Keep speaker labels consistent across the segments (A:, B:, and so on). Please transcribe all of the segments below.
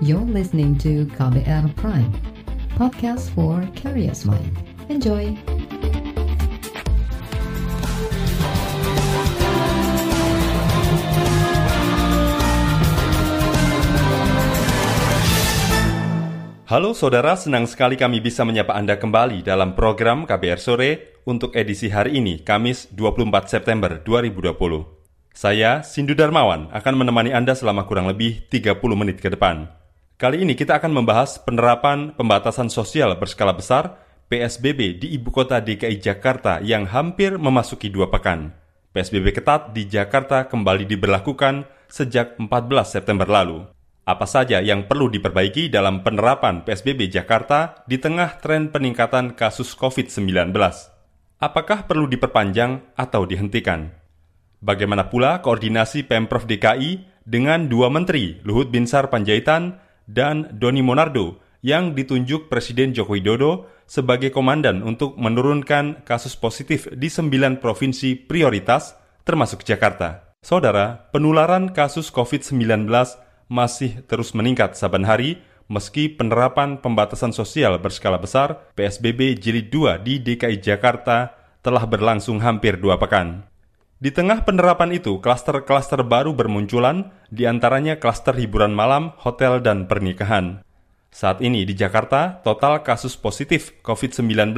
A: You're listening to KBR Prime, podcast for curious mind. Enjoy!
B: Halo saudara, senang sekali kami bisa menyapa Anda kembali dalam program KBR Sore untuk edisi hari ini, Kamis 24 September 2020. Saya, Sindu Darmawan, akan menemani Anda selama kurang lebih 30 menit ke depan. Kali ini kita akan membahas penerapan pembatasan sosial berskala besar PSBB di ibu kota DKI Jakarta yang hampir memasuki dua pekan. PSBB ketat di Jakarta kembali diberlakukan sejak 14 September lalu. Apa saja yang perlu diperbaiki dalam penerapan PSBB Jakarta di tengah tren peningkatan kasus COVID-19? Apakah perlu diperpanjang atau dihentikan? Bagaimana pula koordinasi Pemprov DKI dengan dua menteri, Luhut Binsar Panjaitan dan Doni Monardo, yang ditunjuk Presiden Joko Widodo sebagai komandan untuk menurunkan kasus positif di sembilan provinsi prioritas, termasuk Jakarta. Saudara, penularan kasus COVID-19 masih terus meningkat saban hari meski penerapan pembatasan sosial berskala besar PSBB Jilid 2 di DKI Jakarta telah berlangsung hampir dua pekan. Di tengah penerapan itu, klaster-klaster baru bermunculan, di antaranya klaster hiburan malam, hotel, dan pernikahan. Saat ini di Jakarta, total kasus positif COVID-19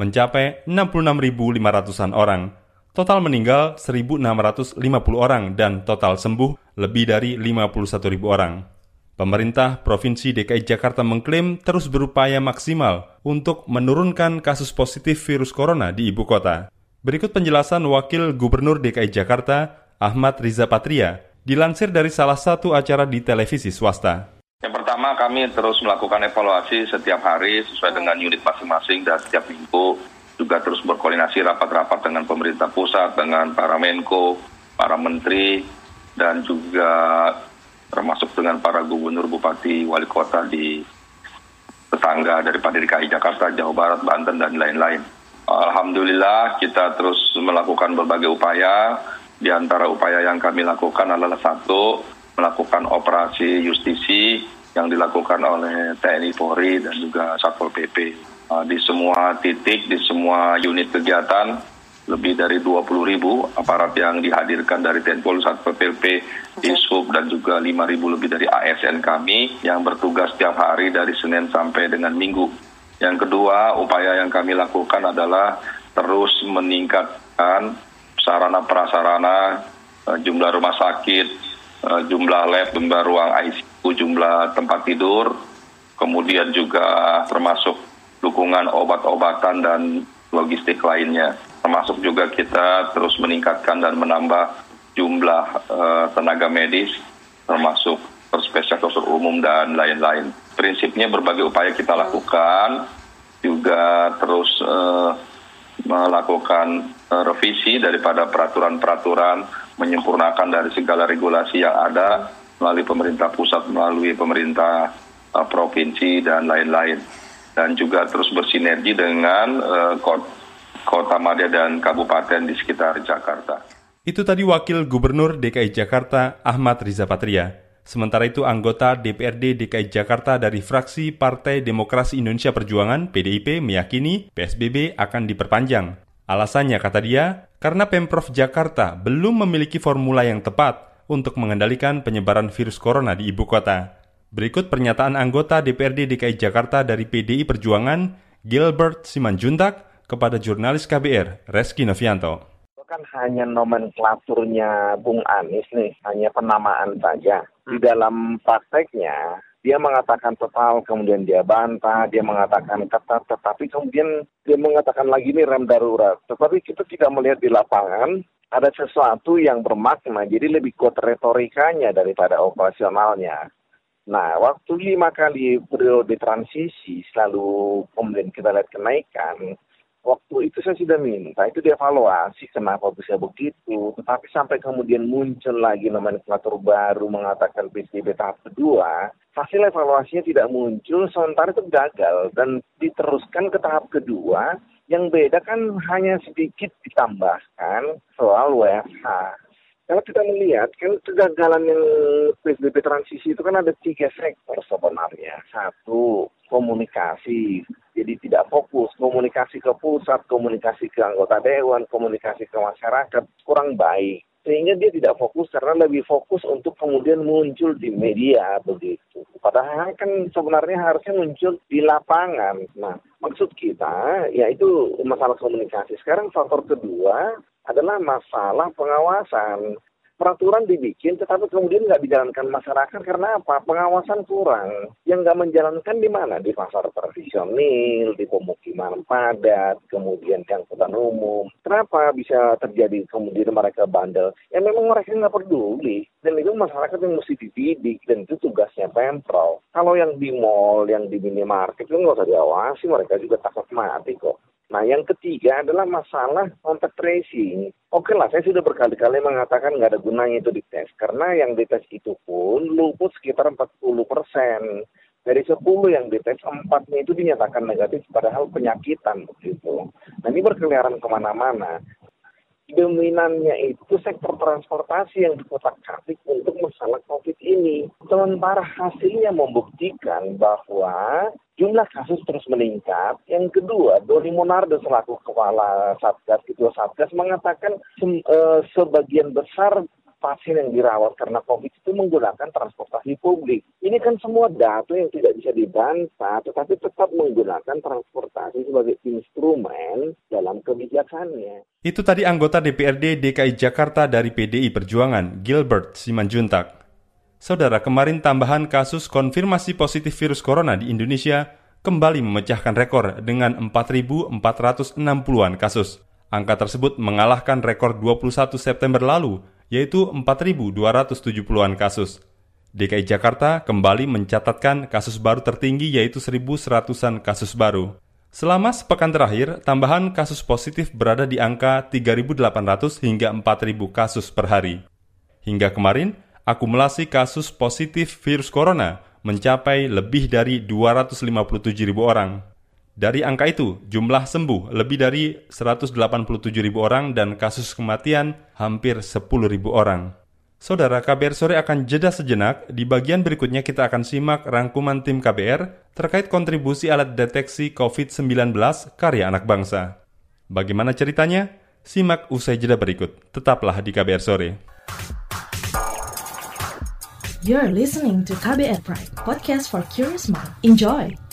B: mencapai 66.500-an orang, Total meninggal 1.650 orang dan total sembuh lebih dari 51.000 orang. Pemerintah Provinsi DKI Jakarta mengklaim terus berupaya maksimal untuk menurunkan kasus positif virus corona di ibu kota. Berikut penjelasan Wakil Gubernur DKI Jakarta, Ahmad Riza Patria, dilansir dari salah satu acara di televisi swasta.
C: Yang pertama kami terus melakukan evaluasi setiap hari sesuai dengan unit masing-masing dan setiap minggu juga terus berkoordinasi rapat-rapat dengan pemerintah pusat, dengan para Menko, para menteri, dan juga termasuk dengan para gubernur, bupati, wali kota di tetangga daripada DKI Jakarta, Jawa Barat, Banten, dan lain-lain. Alhamdulillah kita terus melakukan berbagai upaya. Di antara upaya yang kami lakukan adalah satu, melakukan operasi justisi yang dilakukan oleh TNI Polri dan juga Satpol PP. Uh, di semua titik, di semua unit kegiatan, lebih dari 20 ribu aparat yang dihadirkan dari Tenpol, Satpol PP, Dishub, dan juga 5 ribu lebih dari ASN kami yang bertugas setiap hari dari Senin sampai dengan Minggu. Yang kedua, upaya yang kami lakukan adalah terus meningkatkan sarana prasarana, uh, jumlah rumah sakit, uh, jumlah lab, jumlah ruang ICU, jumlah tempat tidur, kemudian juga termasuk dukungan obat-obatan dan logistik lainnya. Termasuk juga kita terus meningkatkan dan menambah jumlah uh, tenaga medis, termasuk perspesial dokter umum dan lain-lain. Prinsipnya berbagai upaya kita lakukan, juga terus uh, melakukan uh, revisi daripada peraturan-peraturan, menyempurnakan dari segala regulasi yang ada melalui pemerintah pusat, melalui pemerintah uh, provinsi dan lain-lain dan juga terus bersinergi dengan uh, kota Madya dan kabupaten di sekitar Jakarta.
B: Itu tadi Wakil Gubernur DKI Jakarta Ahmad Riza Patria. Sementara itu anggota DPRD DKI Jakarta dari fraksi Partai Demokrasi Indonesia Perjuangan PDIP meyakini PSBB akan diperpanjang. Alasannya kata dia, karena Pemprov Jakarta belum memiliki formula yang tepat untuk mengendalikan penyebaran virus corona di ibu kota. Berikut pernyataan anggota DPRD DKI Jakarta dari PDI Perjuangan, Gilbert Simanjuntak, kepada jurnalis KBR, Reski Novianto.
D: Kan hanya nomenklaturnya Bung Anies nih, hanya penamaan saja. Di dalam prakteknya, dia mengatakan total, kemudian dia bantah, dia mengatakan ketat, tetapi kemudian dia mengatakan lagi ini rem darurat. Tetapi kita tidak melihat di lapangan ada sesuatu yang bermakna, jadi lebih kuat retorikanya daripada operasionalnya. Nah, waktu lima kali periode transisi selalu kemudian kita lihat kenaikan, waktu itu saya sudah minta itu dievaluasi kenapa bisa begitu. Tetapi sampai kemudian muncul lagi nomenklatur baru mengatakan PSBB tahap kedua, hasil evaluasinya tidak muncul, sementara itu gagal dan diteruskan ke tahap kedua. Yang beda kan hanya sedikit ditambahkan soal WFH Kalau kita melihat, kan kegagalan yang PSBB transisi itu kan ada tiga sektor sebenarnya. Satu, komunikasi. Jadi tidak fokus. Komunikasi ke pusat, komunikasi ke anggota dewan, komunikasi ke masyarakat kurang baik. Sehingga dia tidak fokus karena lebih fokus untuk kemudian muncul di media begitu. Padahal kan sebenarnya harusnya muncul di lapangan. Nah, maksud kita yaitu masalah komunikasi. Sekarang faktor kedua adalah masalah pengawasan. Peraturan dibikin, tetapi kemudian nggak dijalankan masyarakat karena apa? Pengawasan kurang. Yang nggak menjalankan di mana? Di pasar tradisional, di pemukiman padat, kemudian di angkutan umum. Kenapa bisa terjadi kemudian mereka bandel? Ya memang mereka nggak peduli. Dan itu masyarakat yang mesti dididik, dan itu tugasnya Pemprov. Kalau yang di mall, yang di minimarket, itu nggak usah diawasi, mereka juga takut mati kok. Nah, yang ketiga adalah masalah kontak tracing. Oke lah, saya sudah berkali-kali mengatakan nggak ada gunanya itu dites. Karena yang dites itu pun luput sekitar 40 persen. Dari 10 yang dites, 4-nya itu dinyatakan negatif padahal penyakitan begitu. Nah, ini berkeliaran ke mana-mana. Dominannya itu sektor transportasi yang dikotak-katik untuk masalah COVID ini. Sementara hasilnya membuktikan bahwa jumlah kasus terus meningkat. Yang kedua, Doni Monardo selaku kepala Satgas, Ketua Satgas mengatakan se uh, sebagian besar pasien yang dirawat karena COVID itu menggunakan transportasi publik. Ini kan semua data yang tidak bisa dibantah, tetapi tetap menggunakan transportasi sebagai instrumen dalam kebijakannya.
B: Itu tadi anggota DPRD DKI Jakarta dari PDI Perjuangan, Gilbert Simanjuntak. Saudara, kemarin tambahan kasus konfirmasi positif virus corona di Indonesia kembali memecahkan rekor dengan 4.460-an kasus. Angka tersebut mengalahkan rekor 21 September lalu, yaitu 4.270-an kasus. DKI Jakarta kembali mencatatkan kasus baru tertinggi yaitu 1.100-an kasus baru. Selama sepekan terakhir, tambahan kasus positif berada di angka 3.800 hingga 4.000 kasus per hari. Hingga kemarin, akumulasi kasus positif virus corona mencapai lebih dari 257 ribu orang. Dari angka itu, jumlah sembuh lebih dari 187 ribu orang dan kasus kematian hampir 10 ribu orang. Saudara KBR Sore akan jeda sejenak. Di bagian berikutnya kita akan simak rangkuman tim KBR terkait kontribusi alat deteksi COVID-19 karya anak bangsa. Bagaimana ceritanya? Simak usai jeda berikut. Tetaplah di KBR Sore.
E: You're listening to KBR Pride, podcast for curious mind. Enjoy!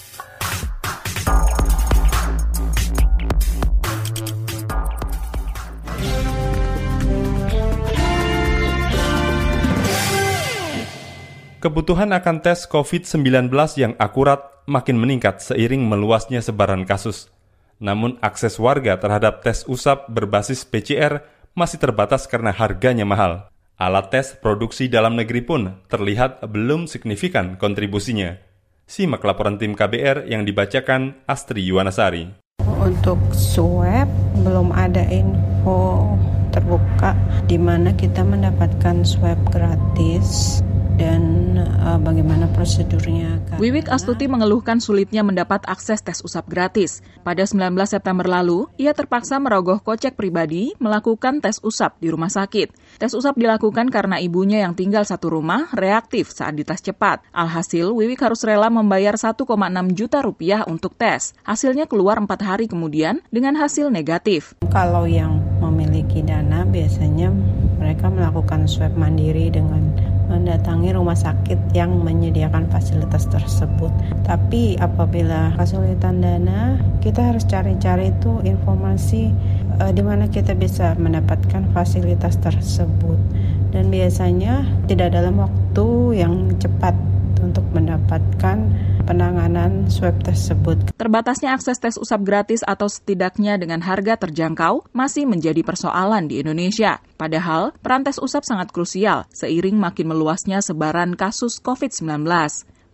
B: Kebutuhan akan tes COVID-19 yang akurat makin meningkat seiring meluasnya sebaran kasus. Namun akses warga terhadap tes usap berbasis PCR masih terbatas karena harganya mahal. Alat tes produksi dalam negeri pun terlihat belum signifikan kontribusinya. Simak laporan tim KBR yang dibacakan Astri Yuwanasari.
F: Untuk swab belum ada info terbuka di mana kita mendapatkan swab gratis dan uh, bagaimana prosedurnya.
G: Karena... Wiwik Astuti mengeluhkan sulitnya mendapat akses tes usap gratis. Pada 19 September lalu, ia terpaksa merogoh kocek pribadi melakukan tes usap di rumah sakit. Tes usap dilakukan karena ibunya yang tinggal satu rumah reaktif saat dites cepat. Alhasil, Wiwik harus rela membayar 1,6 juta rupiah untuk tes. Hasilnya keluar empat hari kemudian dengan hasil negatif.
F: Kalau yang memiliki dana biasanya mereka melakukan swab mandiri dengan mendatangi rumah sakit yang menyediakan fasilitas tersebut. Tapi apabila kesulitan dana, kita harus cari-cari itu informasi uh, di mana kita bisa mendapatkan fasilitas tersebut. Dan biasanya tidak dalam waktu yang cepat untuk mendapatkan penanganan swab tersebut.
G: Terbatasnya akses tes usap gratis atau setidaknya dengan harga terjangkau masih menjadi persoalan di Indonesia. Padahal, peran tes usap sangat krusial seiring makin meluasnya sebaran kasus COVID-19.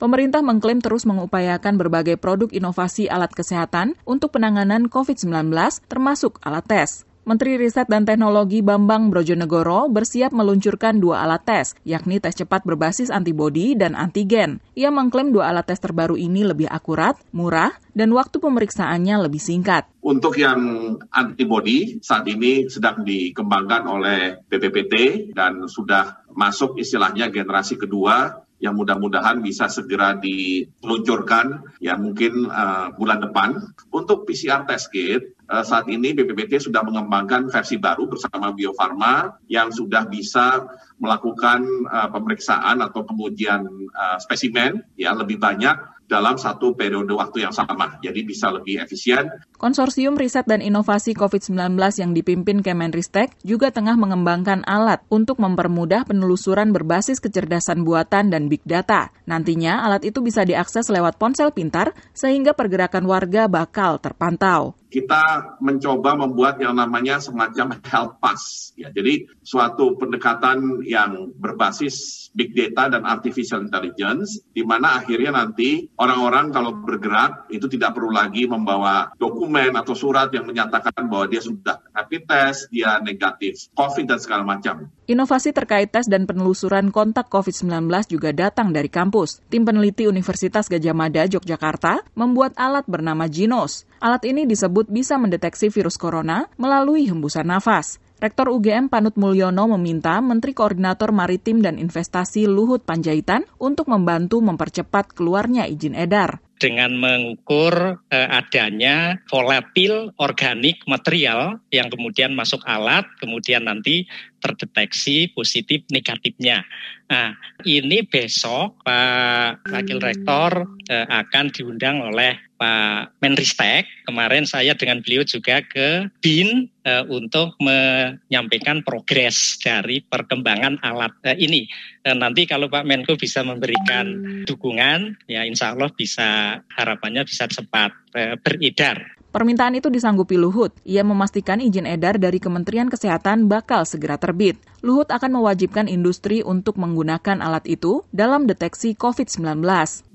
G: Pemerintah mengklaim terus mengupayakan berbagai produk inovasi alat kesehatan untuk penanganan COVID-19 termasuk alat tes. Menteri Riset dan Teknologi Bambang Brojonegoro bersiap meluncurkan dua alat tes, yakni tes cepat berbasis antibodi dan antigen. Ia mengklaim dua alat tes terbaru ini lebih akurat, murah, dan waktu pemeriksaannya lebih singkat.
H: Untuk yang antibodi saat ini sedang dikembangkan oleh BPPT dan sudah masuk istilahnya generasi kedua yang mudah-mudahan bisa segera diluncurkan ya mungkin uh, bulan depan. Untuk PCR test kit saat ini BPPT sudah mengembangkan versi baru bersama Bio Farma yang sudah bisa melakukan uh, pemeriksaan atau pengujian uh, spesimen ya lebih banyak dalam satu periode waktu yang sama, jadi bisa lebih efisien.
G: Konsorsium Riset dan Inovasi COVID-19 yang dipimpin Kemenristek juga tengah mengembangkan alat untuk mempermudah penelusuran berbasis kecerdasan buatan dan big data. Nantinya alat itu bisa diakses lewat ponsel pintar sehingga pergerakan warga bakal terpantau
H: kita mencoba membuat yang namanya semacam health pass. Ya, jadi suatu pendekatan yang berbasis big data dan artificial intelligence, di mana akhirnya nanti orang-orang kalau bergerak itu tidak perlu lagi membawa dokumen atau surat yang menyatakan bahwa dia sudah rapid test, dia negatif COVID dan segala macam.
G: Inovasi terkait tes dan penelusuran kontak COVID-19 juga datang dari kampus. Tim peneliti Universitas Gajah Mada, Yogyakarta, membuat alat bernama Ginos. Alat ini disebut bisa mendeteksi virus corona melalui hembusan nafas. Rektor UGM Panut Mulyono meminta Menteri Koordinator Maritim dan Investasi Luhut Panjaitan untuk membantu mempercepat keluarnya izin edar
I: dengan mengukur uh, adanya volatil organik material yang kemudian masuk alat, kemudian nanti terdeteksi positif negatifnya. Nah, ini besok Pak Wakil Rektor uh, akan diundang oleh Pak Menristek. Kemarin saya dengan beliau juga ke BIN uh, untuk menyampaikan progres dari perkembangan alat uh, ini. Uh, nanti kalau Pak Menko bisa memberikan dukungan, ya insya Allah bisa harapannya bisa cepat uh, beredar.
G: Permintaan itu disanggupi Luhut. Ia memastikan izin edar dari Kementerian Kesehatan bakal segera terbit. Luhut akan mewajibkan industri untuk menggunakan alat itu dalam deteksi COVID-19.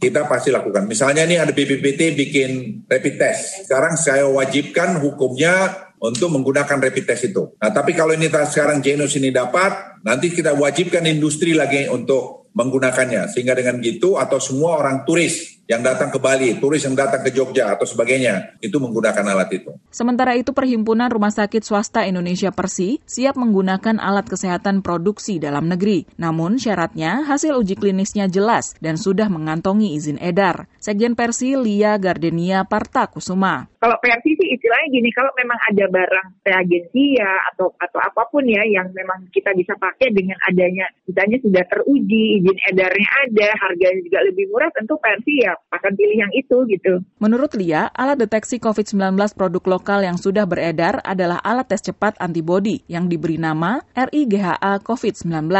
J: Kita pasti lakukan. Misalnya ini ada BPPT bikin rapid test. Sekarang saya wajibkan hukumnya untuk menggunakan rapid test itu. Nah, tapi kalau ini sekarang Genus ini dapat, nanti kita wajibkan industri lagi untuk menggunakannya. Sehingga dengan gitu atau semua orang turis yang datang ke Bali, turis yang datang ke Jogja atau sebagainya, itu menggunakan alat itu.
G: Sementara itu Perhimpunan Rumah Sakit Swasta Indonesia Persi siap menggunakan alat kesehatan produksi dalam negeri. Namun syaratnya hasil uji klinisnya jelas dan sudah mengantongi izin edar. Sekjen Persi Lia Gardenia Parta Kusuma.
K: Kalau Persi sih istilahnya gini, kalau memang ada barang reagensia atau atau apa pun ya yang memang kita bisa pakai dengan adanya misalnya sudah teruji, izin edarnya ada, harganya juga lebih murah, tentu Persi ya akan pilih yang itu gitu.
G: Menurut Lia, alat deteksi COVID-19 produk lokal yang sudah beredar adalah alat tes cepat antibodi yang diberi nama RIGHA COVID-19.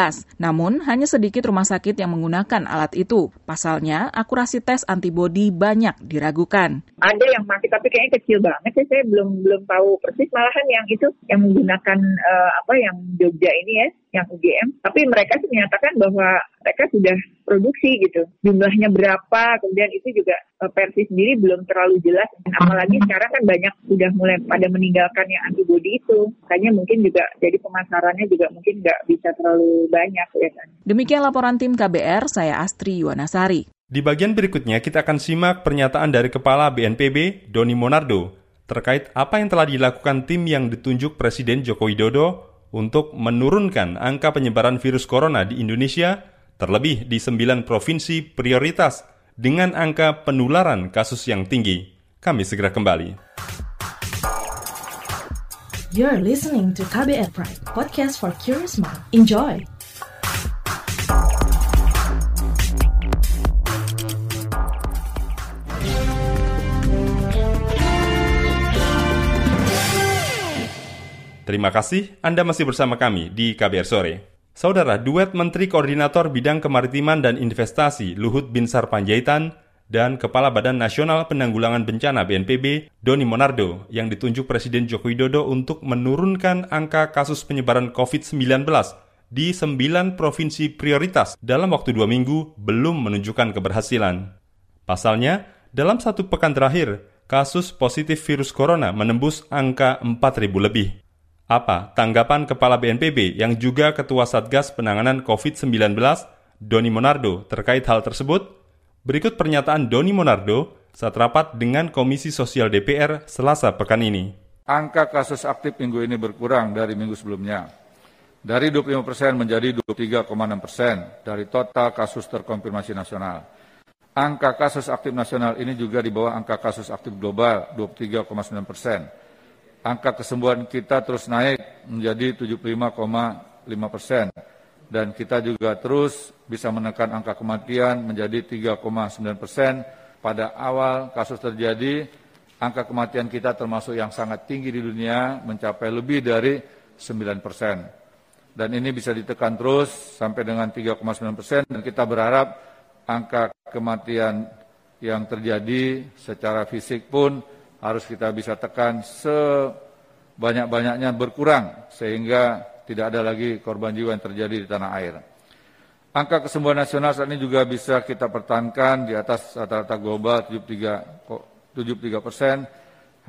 G: Namun, hanya sedikit rumah sakit yang menggunakan alat itu. Pasalnya, akurasi tes antibodi banyak diragukan.
K: Ada yang masih tapi kayaknya kecil banget ya, saya belum belum tahu persis. Malahan yang itu yang menggunakan uh, apa yang Jogja ini ya, yang UGM. Tapi mereka sih menyatakan bahwa mereka sudah produksi gitu. Jumlahnya berapa, kemudian itu juga uh, Persi sendiri belum terlalu jelas. Dan apalagi sekarang kan banyak sudah mulai pada meninggalkan yang antibody itu. Makanya mungkin juga jadi pemasarannya juga mungkin nggak bisa terlalu banyak ya kan.
G: Demikian laporan tim KBR, saya Astri Yuwanasari.
B: Di bagian berikutnya kita akan simak pernyataan dari Kepala BNPB, Doni Monardo, terkait apa yang telah dilakukan tim yang ditunjuk Presiden Joko Widodo untuk menurunkan angka penyebaran virus corona di Indonesia, terlebih di sembilan provinsi prioritas dengan angka penularan kasus yang tinggi. Kami segera kembali.
E: You're listening to KBR Pride, podcast for curious mind. Enjoy!
B: Terima kasih Anda masih bersama kami di KBR Sore. Saudara, duet Menteri Koordinator Bidang Kemaritiman dan Investasi Luhut Binsar Panjaitan dan Kepala Badan Nasional Penanggulangan Bencana BNPB, Doni Monardo, yang ditunjuk Presiden Joko Widodo untuk menurunkan angka kasus penyebaran COVID-19 di sembilan provinsi prioritas dalam waktu dua minggu belum menunjukkan keberhasilan. Pasalnya, dalam satu pekan terakhir, kasus positif virus corona menembus angka 4.000 lebih. Apa tanggapan Kepala BNPB yang juga Ketua Satgas Penanganan COVID-19, Doni Monardo, terkait hal tersebut? Berikut pernyataan Doni Monardo saat rapat dengan Komisi Sosial DPR selasa pekan ini.
L: Angka kasus aktif minggu ini berkurang dari minggu sebelumnya. Dari 25 persen menjadi 23,6 persen dari total kasus terkonfirmasi nasional. Angka kasus aktif nasional ini juga di bawah angka kasus aktif global 23,9 persen. Angka kesembuhan kita terus naik menjadi 75,5 persen. Dan kita juga terus bisa menekan angka kematian menjadi 3,9 persen pada awal kasus terjadi, angka kematian kita termasuk yang sangat tinggi di dunia, mencapai lebih dari 9 persen. Dan ini bisa ditekan terus sampai dengan 3,9 persen, dan kita berharap angka kematian yang terjadi secara fisik pun harus kita bisa tekan sebanyak-banyaknya berkurang, sehingga tidak ada lagi korban jiwa yang terjadi di tanah air. Angka kesembuhan nasional saat ini juga bisa kita pertahankan di atas rata-rata global 73, 73 persen.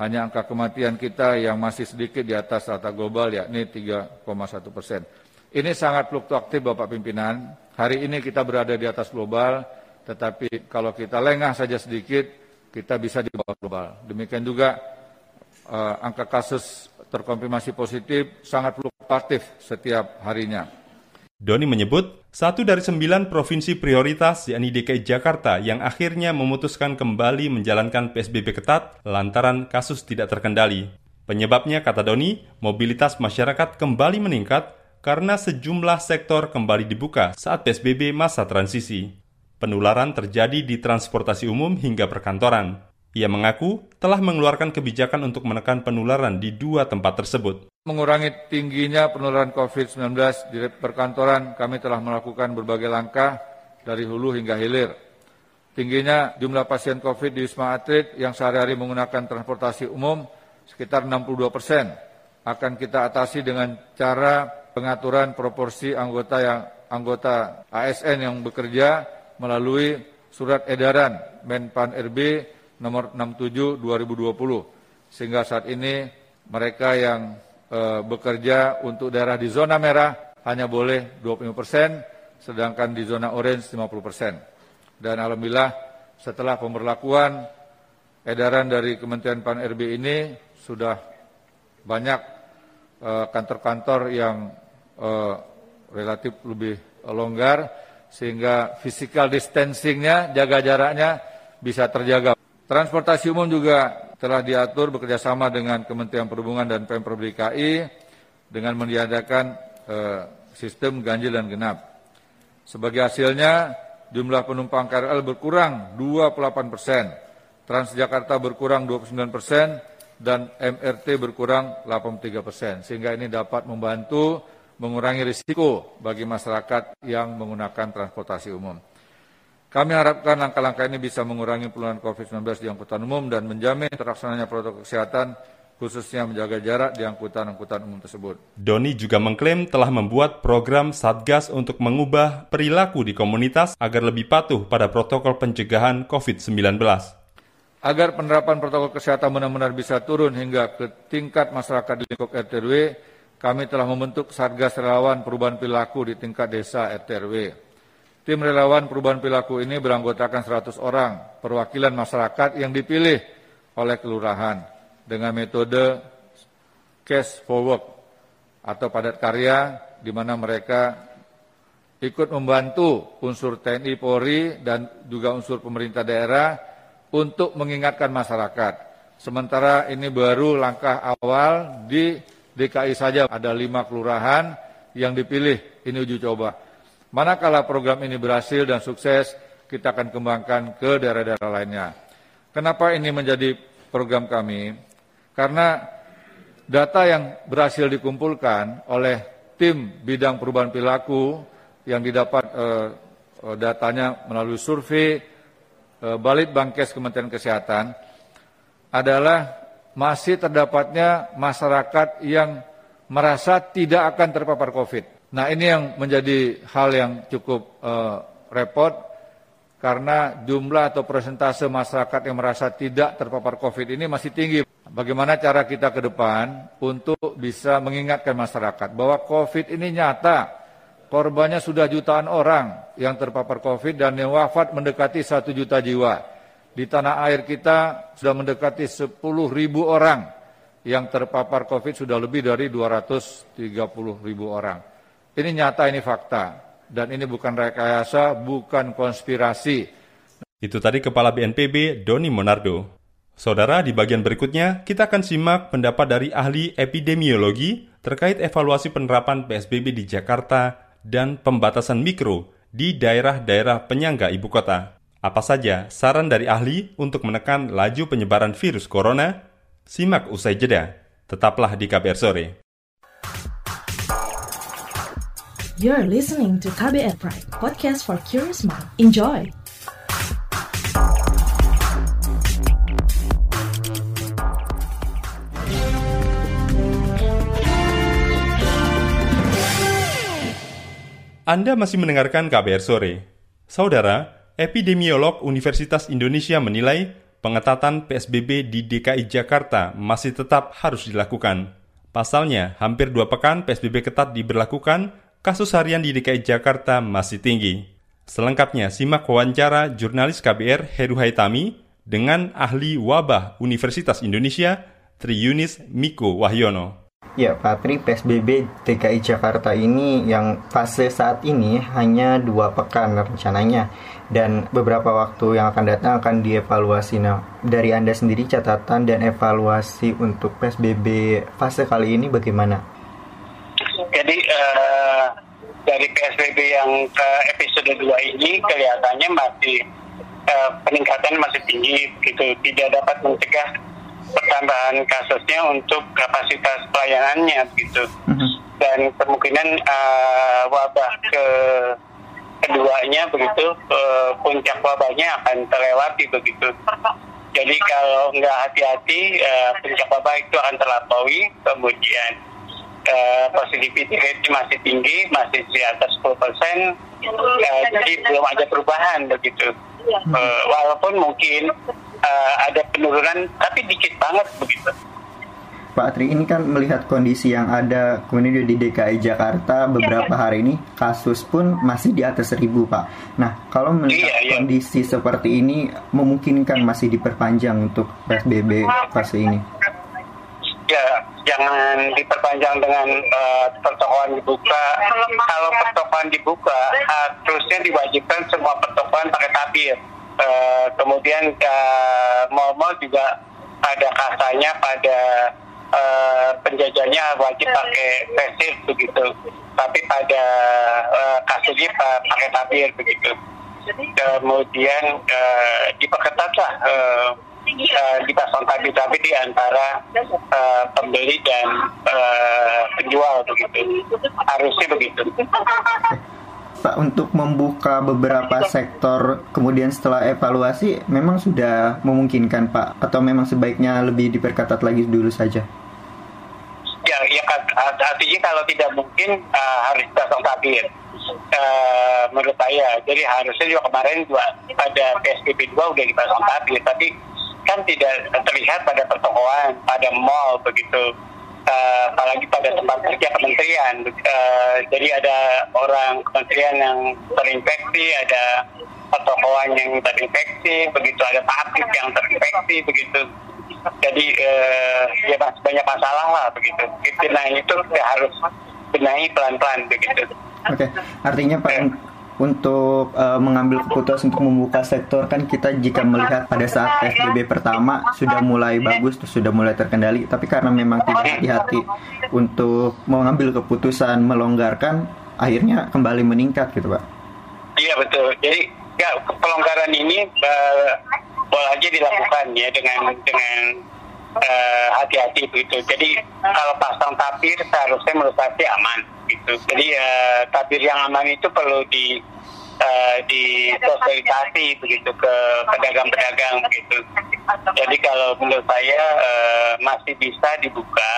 L: Hanya angka kematian kita yang masih sedikit di atas rata global yakni 3,1 persen. Ini sangat fluktuatif Bapak Pimpinan. Hari ini kita berada di atas global, tetapi kalau kita lengah saja sedikit, kita bisa di bawah global. Demikian juga uh, angka kasus terkonfirmasi positif sangat fluktuatif setiap harinya.
B: Doni menyebut, satu dari sembilan provinsi prioritas, yakni DKI Jakarta, yang akhirnya memutuskan kembali menjalankan PSBB ketat lantaran kasus tidak terkendali. Penyebabnya, kata Doni, mobilitas masyarakat kembali meningkat karena sejumlah sektor kembali dibuka saat PSBB masa transisi. Penularan terjadi di transportasi umum hingga perkantoran. Ia mengaku telah mengeluarkan kebijakan untuk menekan penularan di dua tempat tersebut.
L: Mengurangi tingginya penularan COVID-19 di perkantoran, kami telah melakukan berbagai langkah dari hulu hingga hilir. Tingginya jumlah pasien COVID di Wisma Atlet yang sehari-hari menggunakan transportasi umum sekitar 62 persen akan kita atasi dengan cara pengaturan proporsi anggota yang anggota ASN yang bekerja melalui surat edaran Menpan RB nomor 67 2020 sehingga saat ini mereka yang e, bekerja untuk daerah di zona merah hanya boleh 25 persen sedangkan di zona orange 50 persen. Dan alhamdulillah setelah pemberlakuan edaran dari Kementerian Pan RB ini sudah banyak eh, kantor-kantor e, yang e, relatif lebih longgar sehingga physical distancingnya jaga jaraknya bisa terjaga Transportasi umum juga telah diatur bekerjasama dengan Kementerian Perhubungan dan Pemprov DKI dengan meniadakan eh, sistem ganjil dan genap. Sebagai hasilnya, jumlah penumpang KRL berkurang 28 persen, Transjakarta berkurang 29 persen, dan MRT berkurang 83 persen. Sehingga ini dapat membantu mengurangi risiko bagi masyarakat yang menggunakan transportasi umum. Kami harapkan langkah-langkah ini bisa mengurangi penularan COVID-19 di angkutan umum dan menjamin terlaksananya protokol kesehatan khususnya menjaga jarak di angkutan-angkutan umum tersebut.
B: Doni juga mengklaim telah membuat program Satgas untuk mengubah perilaku di komunitas agar lebih patuh pada protokol pencegahan COVID-19.
L: Agar penerapan protokol kesehatan benar-benar bisa turun hingga ke tingkat masyarakat di lingkup RTRW, kami telah membentuk Satgas Relawan Perubahan Perilaku di tingkat desa RTRW. Tim relawan perubahan perilaku ini beranggotakan 100 orang perwakilan masyarakat yang dipilih oleh kelurahan dengan metode cash for work atau padat karya di mana mereka ikut membantu unsur TNI Polri dan juga unsur pemerintah daerah untuk mengingatkan masyarakat. Sementara ini baru langkah awal di DKI saja ada lima kelurahan yang dipilih ini uji coba. Manakala program ini berhasil dan sukses, kita akan kembangkan ke daerah-daerah lainnya. Kenapa ini menjadi program kami? Karena data yang berhasil dikumpulkan oleh tim bidang perubahan perilaku yang didapat eh, eh datanya melalui survei eh, Balit Bangkes Kementerian Kesehatan adalah masih terdapatnya masyarakat yang merasa tidak akan terpapar COVID. Nah ini yang menjadi hal yang cukup uh, repot karena jumlah atau persentase masyarakat yang merasa tidak terpapar COVID ini masih tinggi. Bagaimana cara kita ke depan untuk bisa mengingatkan masyarakat bahwa COVID ini nyata, korbannya sudah jutaan orang yang terpapar COVID dan yang wafat mendekati satu juta jiwa. Di tanah air kita sudah mendekati 10 ribu orang yang terpapar COVID sudah lebih dari 230 ribu orang. Ini nyata, ini fakta dan ini bukan rekayasa, bukan konspirasi.
B: Itu tadi Kepala BNPB Doni Monardo. Saudara, di bagian berikutnya kita akan simak pendapat dari ahli epidemiologi terkait evaluasi penerapan PSBB di Jakarta dan pembatasan mikro di daerah-daerah penyangga ibu kota. Apa saja saran dari ahli untuk menekan laju penyebaran virus corona? Simak usai jeda. Tetaplah di KBR sore.
E: You're listening to KBR Pride, podcast for curious mind. Enjoy!
B: Anda masih mendengarkan KBR Sore. Saudara, epidemiolog Universitas Indonesia menilai pengetatan PSBB di DKI Jakarta masih tetap harus dilakukan. Pasalnya, hampir dua pekan PSBB ketat diberlakukan kasus harian di DKI Jakarta masih tinggi. Selengkapnya, simak wawancara jurnalis KBR Heru Haitami dengan ahli wabah Universitas Indonesia, Tri Yunis Miko Wahyono.
M: Ya, Pak Tri, PSBB DKI Jakarta ini yang fase saat ini hanya dua pekan rencananya. Dan beberapa waktu yang akan datang akan dievaluasi. Nah, dari Anda sendiri catatan dan evaluasi untuk PSBB fase kali ini bagaimana?
N: Jadi uh, dari PSBB yang ke episode 2 ini kelihatannya masih uh, peningkatan masih tinggi gitu tidak dapat mencegah pertambahan kasusnya untuk kapasitas pelayanannya gitu mhm. dan kemungkinan uh, wabah ke keduanya begitu uh, puncak wabahnya akan terlewati begitu jadi kalau nggak hati-hati uh, puncak wabah itu akan terlampaui kemudian uh, positivity rate masih tinggi, masih di atas 10 persen, uh, jadi belum ada perubahan begitu. Uh, walaupun mungkin uh, ada penurunan, tapi dikit banget begitu.
M: Pak Tri ini kan melihat kondisi yang ada kemudian di DKI Jakarta beberapa hari ini kasus pun masih di atas seribu Pak. Nah kalau melihat iya, iya. kondisi seperti ini memungkinkan masih diperpanjang untuk PSBB fase ini?
N: Ya jangan diperpanjang dengan uh, pertokohan dibuka. Kalau pertokohan dibuka, harusnya diwajibkan semua pertokohan pakai tabir. Uh, kemudian uh, mal-mal juga ada kasanya pada uh, penjajahnya wajib pakai face begitu. Tapi pada uh, kasusnya pakai tabir begitu. Kemudian uh, diperketatlah uh, uh, dipasang tabir-tabir di antara uh, pembeli dan uh, penjual begitu. Harusnya begitu.
M: Pak untuk membuka beberapa sektor kemudian setelah evaluasi memang sudah memungkinkan Pak atau memang sebaiknya lebih diperketat lagi dulu saja?
N: Ya, ya artinya kalau tidak mungkin uh, harus pasang tabir. Uh, menurut saya, jadi harusnya juga kemarin juga pada PSBB 2 udah dipasang tabir, tapi kan tidak terlihat pada pertokoan, pada mall begitu. Uh, apalagi pada tempat kerja kementerian. Uh, jadi ada orang kementerian yang terinfeksi, ada pertokoan yang terinfeksi, begitu ada pabrik yang terinfeksi, begitu. Jadi uh, ya masih banyak masalah lah begitu. Nah itu harus benahi pelan-pelan begitu.
M: Oke, okay. artinya Pak untuk uh, mengambil keputusan untuk membuka sektor kan kita jika melihat pada saat PSBB pertama sudah mulai bagus sudah mulai terkendali tapi karena memang tidak hati-hati untuk mengambil keputusan melonggarkan akhirnya kembali meningkat gitu Pak.
N: Iya betul. Jadi ya pelonggaran ini uh, boleh aja dilakukan ya dengan dengan uh, hati-hati begitu. Jadi kalau pasang tabir seharusnya menurut saya aman gitu. Jadi uh, tabir yang aman itu perlu di uh, disosialisasi begitu ke pedagang-pedagang begitu. Jadi kalau menurut saya uh, masih bisa dibuka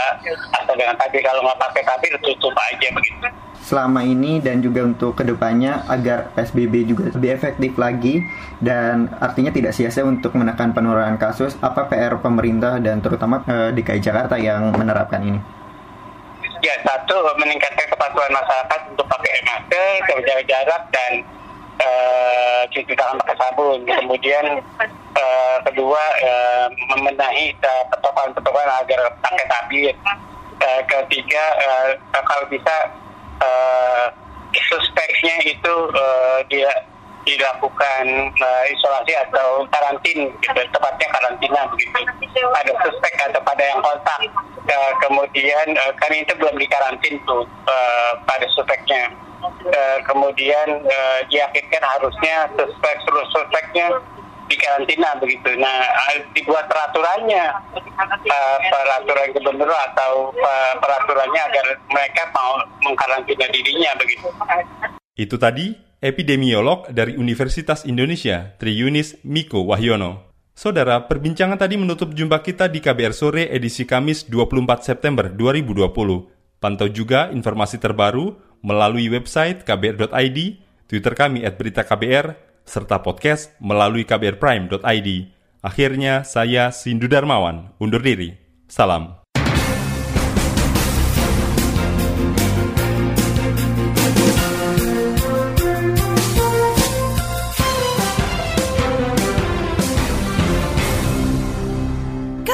N: asal dengan tadi kalau nggak pakai tabir tutup aja begitu.
M: Selama ini dan juga untuk ke depannya agar PSBB juga lebih efektif lagi dan artinya tidak sia-sia untuk menekan penurunan kasus. Apa PR pemerintah dan terutama uh, DKI Jakarta yang menerapkan ini?
N: Ya satu meningkatkan kepatuhan masyarakat untuk pakai masker, jaga jarak dan uh, cuci tangan pakai sabun. Kemudian uh, kedua uh, membenahi petokan-petokan agar pakai tabir. Uh, ketiga uh, kalau bisa uh, suspeknya itu uh, dia dilakukan uh, isolasi atau karantin, gitu, tepatnya karantina begitu. Ada suspek atau pada yang kontak, uh, kemudian uh, kan itu belum dikarantin tuh uh, pada suspeknya. Uh, kemudian uh, diyakinkan harusnya suspek seluruh suspeknya di karantina begitu. Nah, dibuat peraturannya, uh, peraturan gubernur atau uh, peraturannya agar mereka mau mengkarantina dirinya begitu.
B: Itu tadi epidemiolog dari Universitas Indonesia, Triunis Miko Wahyono. Saudara, perbincangan tadi menutup jumpa kita di KBR Sore edisi Kamis 24 September 2020. Pantau juga informasi terbaru melalui website kbr.id, Twitter kami at berita KBR, serta podcast melalui kbrprime.id. Akhirnya, saya Sindu Darmawan, undur diri. Salam.